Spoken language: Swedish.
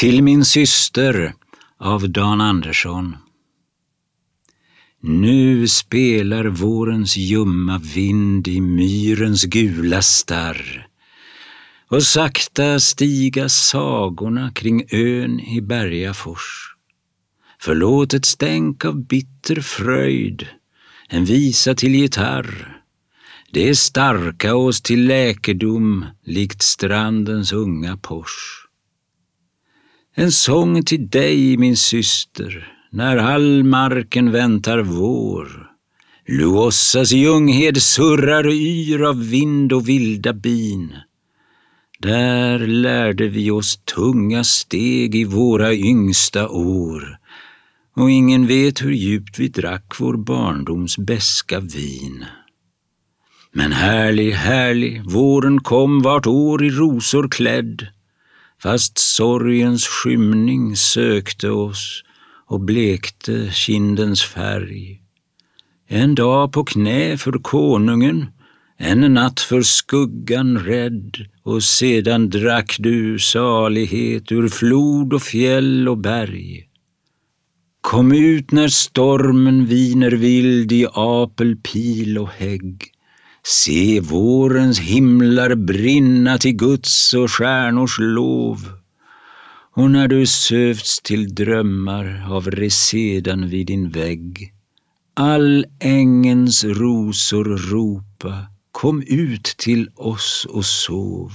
Till min syster av Dan Andersson. Nu spelar vårens ljumma vind i myrens gula starr och sakta stiga sagorna kring ön i Bergafors. Förlåt ett stänk av bitter fröjd, en visa till gitarr. Det är starka oss till läkedom likt strandens unga pors. En sång till dig, min syster, när all marken väntar vår. Luossas ljunghed surrar yr av vind och vilda bin. Där lärde vi oss tunga steg i våra yngsta år och ingen vet hur djupt vi drack vår barndoms beska vin. Men härlig, härlig, våren kom vart år i rosor klädd fast sorgens skymning sökte oss och blekte kindens färg. En dag på knä för konungen, en natt för skuggan rädd och sedan drack du salighet ur flod och fjäll och berg. Kom ut när stormen viner vild i apel, pil och hägg. Se vårens himlar brinna till Guds och stjärnors lov. Och när du sövts till drömmar av resedan vid din vägg, all ängens rosor ropa, kom ut till oss och sov.